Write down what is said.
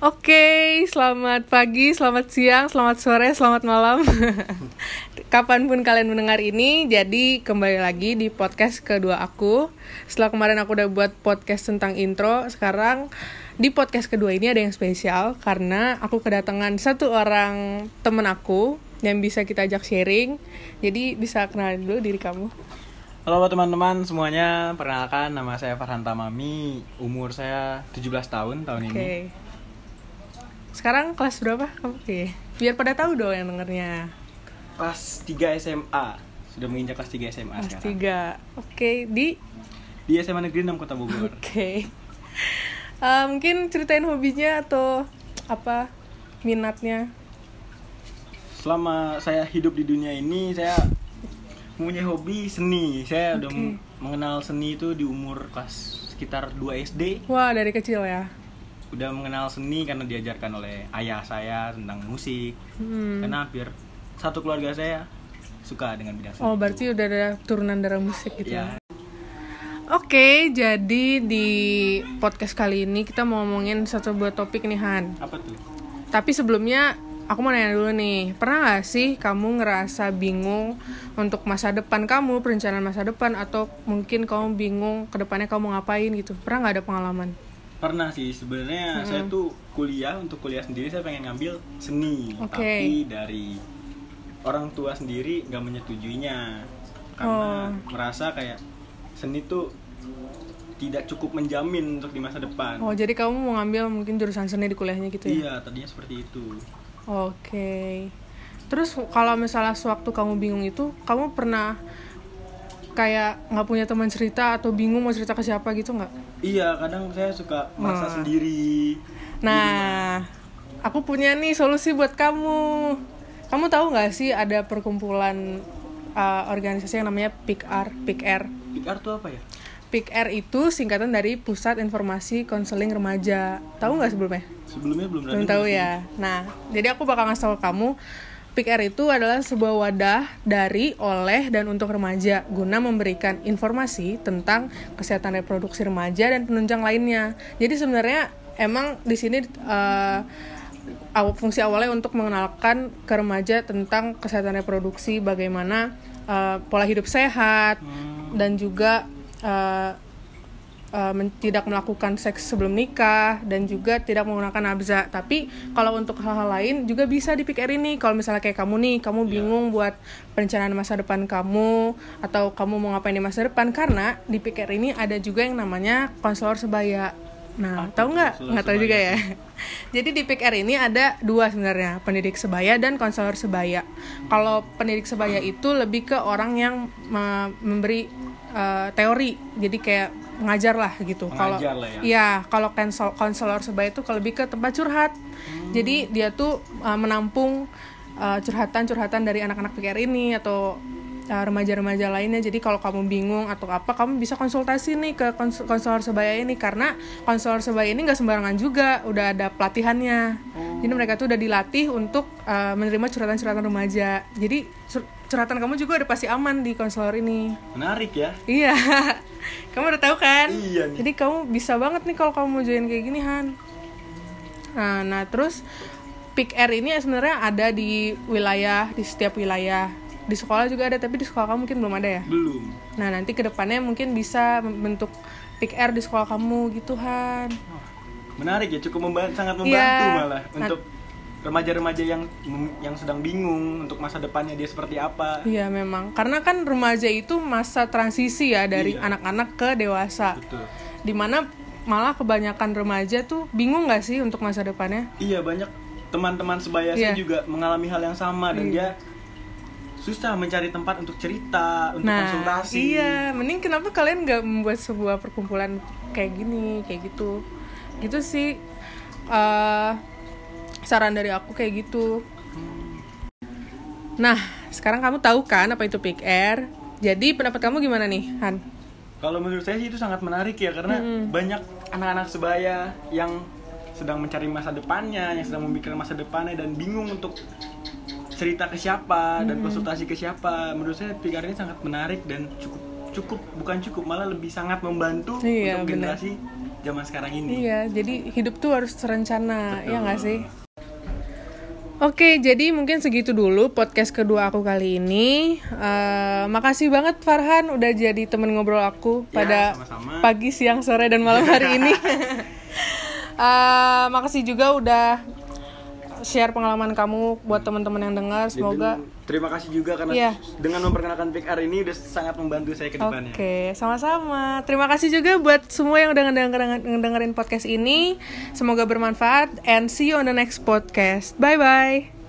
Oke, selamat pagi, selamat siang, selamat sore, selamat malam. Kapan pun kalian mendengar ini, jadi kembali lagi di podcast kedua aku. Setelah kemarin aku udah buat podcast tentang intro, sekarang di podcast kedua ini ada yang spesial karena aku kedatangan satu orang temen aku yang bisa kita ajak sharing. Jadi bisa kenalin dulu diri kamu. Halo teman-teman semuanya, perkenalkan nama saya Farhan Tamami, umur saya 17 tahun tahun Oke. ini. Sekarang kelas berapa kamu? Oke. Biar pada tahu dong yang dengernya. Kelas 3 SMA, sudah menginjak kelas 3 SMA Kelas sekarang. tiga. Oke, di Di SMA Negeri 6 Kota Bogor. Oke. Eh, mungkin ceritain hobinya atau apa minatnya? Selama saya hidup di dunia ini, saya mempunyai hobi seni. Saya udah Oke. m- mengenal seni itu di umur kelas sekitar 2 SD. Wah, dari kecil ya. Udah mengenal seni karena diajarkan oleh ayah saya tentang musik. Hmm. Karena hampir satu keluarga saya suka dengan bidang seni. Oh, itu. berarti udah ada turunan darah musik gitu. ya. ya. Oke, jadi di podcast kali ini kita mau ngomongin satu buah topik nih Han. Apa tuh? Tapi sebelumnya aku mau nanya dulu nih, pernah gak sih kamu ngerasa bingung untuk masa depan kamu, perencanaan masa depan atau mungkin kamu bingung ke depannya kamu ngapain gitu? Pernah gak ada pengalaman? Pernah sih sebenarnya saya tuh kuliah untuk kuliah sendiri saya pengen ngambil seni Oke. tapi dari orang tua sendiri nggak menyetujuinya karena Oh. merasa kayak seni tuh tidak cukup menjamin untuk di masa depan. Oh, jadi kamu mau ngambil mungkin jurusan seni di kuliahnya gitu ya? Iya tadinya seperti itu. Oke. Terus kalau misalnya sewaktu kamu bingung itu, kamu pernah kayak nggak punya teman cerita atau bingung mau cerita ke siapa gitu nggak? Iya kadang saya suka merasa Nah. sendiri. Nah, aku punya nih solusi buat kamu. Kamu tahu nggak sih ada perkumpulan uh, organisasi yang namanya PIKR, PIKR. PR tuh apa ya? PIKR itu singkatan dari Pusat Informasi Konseling Remaja. Tahu nggak sebelumnya? Sebelumnya belum Belum tahu ya. Nah, jadi aku bakal ngasih tahu ke kamu PIKR itu adalah sebuah wadah dari, oleh, dan untuk remaja guna memberikan informasi tentang kesehatan reproduksi remaja dan penunjang lainnya. Jadi sebenarnya emang di sini aw- fungsi awalnya untuk mengenalkan ke remaja tentang kesehatan reproduksi, bagaimana eh, pola hidup sehat, Hmm, dan juga eh, eh, men- tidak melakukan seks sebelum nikah dan juga tidak menggunakan nabza. Tapi kalau untuk hal-hal lain juga bisa di PKR ini. Kalau misalnya kayak kamu nih, kamu Iya. bingung buat perencanaan masa depan kamu atau kamu mau ngapain di masa depan karena di PKR ini ada juga yang namanya konselor sebaya. Nah, tahu nggak? Nggak tahu juga ya. Jadi di PKR ini ada dua sebenarnya, pendidik sebaya dan konselor sebaya. Kalau pendidik sebaya itu lebih ke orang yang me- memberi eh, teori, jadi kayak mengajar lah gitu. Kalau ya. Iya, kalau konsel- konselor sebaya itu lebih ke tempat curhat. Hmm. Jadi dia tuh eh, menampung eh, curhatan-curhatan dari anak-anak PKR ini atau remaja-remaja lainnya. Jadi kalau kamu bingung atau apa, kamu bisa konsultasi nih ke kons- konselor sebaya ini karena konselor sebaya ini nggak sembarangan juga, udah ada pelatihannya. Jadi mereka tuh udah dilatih untuk eh, menerima curhatan-curhatan remaja. Jadi cur- curhatan kamu juga udah pasti aman di konselor ini. Menarik ya. Iya, kamu udah tahu kan? Iya nih. Jadi kamu bisa banget nih kalau kamu mau join kayak gini Han. Nah, nah terus Pick R ini sebenarnya ada di wilayah di setiap wilayah. Di sekolah juga ada, tapi di sekolah kamu mungkin belum ada ya. Belum. Nah nanti ke depannya mungkin bisa membentuk Pick di sekolah kamu gitu Han. Menarik ya, cukup membantu, sangat membantu Iya. malah untuk remaja-remaja yang yang sedang bingung untuk masa depannya dia seperti apa. Iya memang, karena kan remaja itu masa transisi ya dari Iya. anak-anak ke dewasa. Betul. Di mana malah kebanyakan remaja tuh bingung gak sih untuk masa depannya? Iya banyak teman-teman sebaya Iya. saya juga mengalami hal yang sama dan Iya. dia susah mencari tempat untuk cerita, untuk Nah, konsultasi. iya, mending kenapa kalian nggak membuat sebuah perkumpulan kayak gini, kayak gitu, gitu sih. eh saran dari aku kayak gitu. Nah, sekarang kamu tahu kan apa itu Pick Air? Jadi pendapat kamu gimana nih, Han? Kalau menurut saya sih itu sangat menarik ya karena banyak anak-anak sebaya yang sedang mencari masa depannya, yang sedang memikirkan masa depannya dan bingung untuk cerita ke siapa dan konsultasi ke siapa. Menurut saya pikir ini sangat menarik dan cukup cukup bukan cukup malah lebih sangat membantu Iya, untuk benar. generasi zaman sekarang ini. Iya, jadi hidup tuh harus terencana, ya nggak sih? Oke, jadi mungkin segitu dulu podcast kedua aku kali ini. Eh, makasih banget Farhan udah jadi temen ngobrol aku Ya, pada sama-sama. pagi, siang, sore, dan malam hari ini. Eh, makasih juga udah share pengalaman kamu buat teman-teman yang dengar. Semoga Dan terima kasih juga karena Iya. dengan memperkenalkan Pick R ini udah sangat membantu saya ke depannya. Oke, sama-sama. Terima kasih juga buat semua yang udah ngedenger- ngedengerin podcast ini. Semoga bermanfaat and see you on the next podcast. Bye bye.